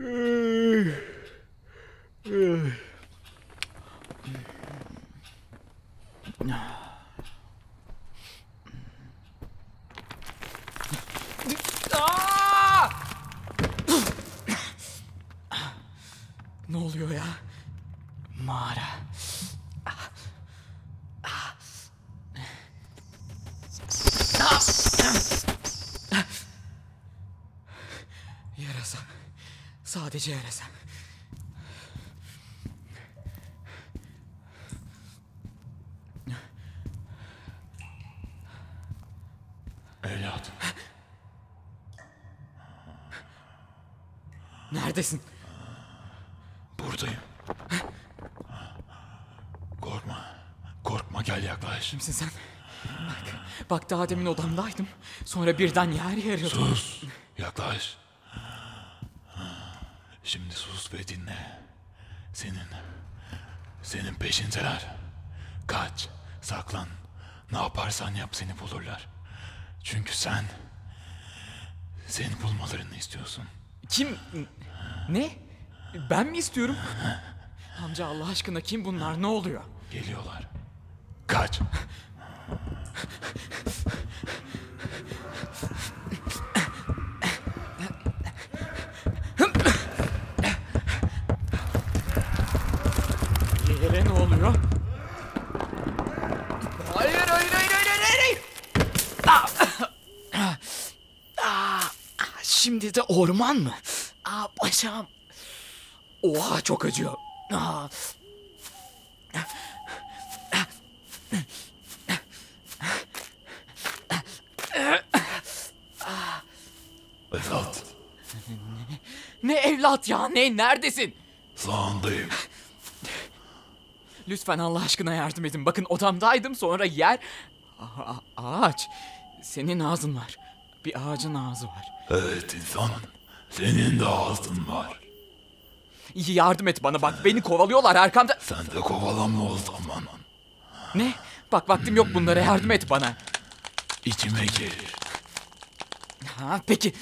ne oluyor ya? Mağara. Yarasa. Sadece yarasa. Evlat. Neredesin? Buradayım. Korkma. Korkma gel yaklaş. Kimsin sen? Bak, bak daha demin odamdaydım. Sonra birden yer yarıldı. Sus. Yaklaş. Şimdi sus ve dinle. Senin, senin peşindeler. Kaç, saklan. Ne yaparsan yap seni bulurlar. Çünkü sen, seni bulmalarını istiyorsun. Kim? Ne? Ben mi istiyorum? Amca Allah aşkına kim bunlar? Ne oluyor? Geliyorlar. Kaç. Oluyor? Hayır hayır hayır hayır hayır hayır. Ah! Ah! Ah! Şimdi de orman mı? Aa başım. Oha çok acıyor. Aa. Evlat, Ne evlat ya ne neredesin? sağındayım. Lütfen Allah aşkına yardım edin. Bakın odamdaydım sonra yer... A- ağaç. Senin ağzın var. Bir ağacın ağzı var. Evet insanım. Senin de ağzın var. İyi yardım et bana bak beni kovalıyorlar arkamda. Sen de kovalanma o zaman. Ne? Bak vaktim yok bunlara yardım et bana. İçime gir. Ha peki.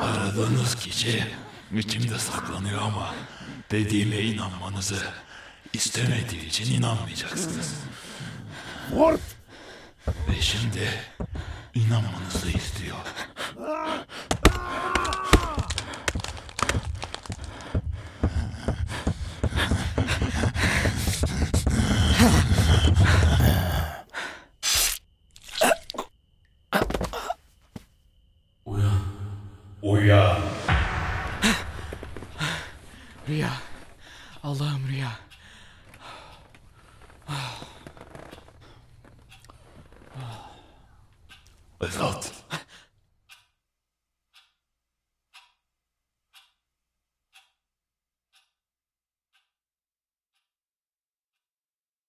Aradığınız kişi içimde saklanıyor ama dediğime inanmanızı istemediği için inanmayacaksınız. Ve şimdi inanmanızı istiyor. Uyan. Rüya. Allah'ım rüya. Evlat.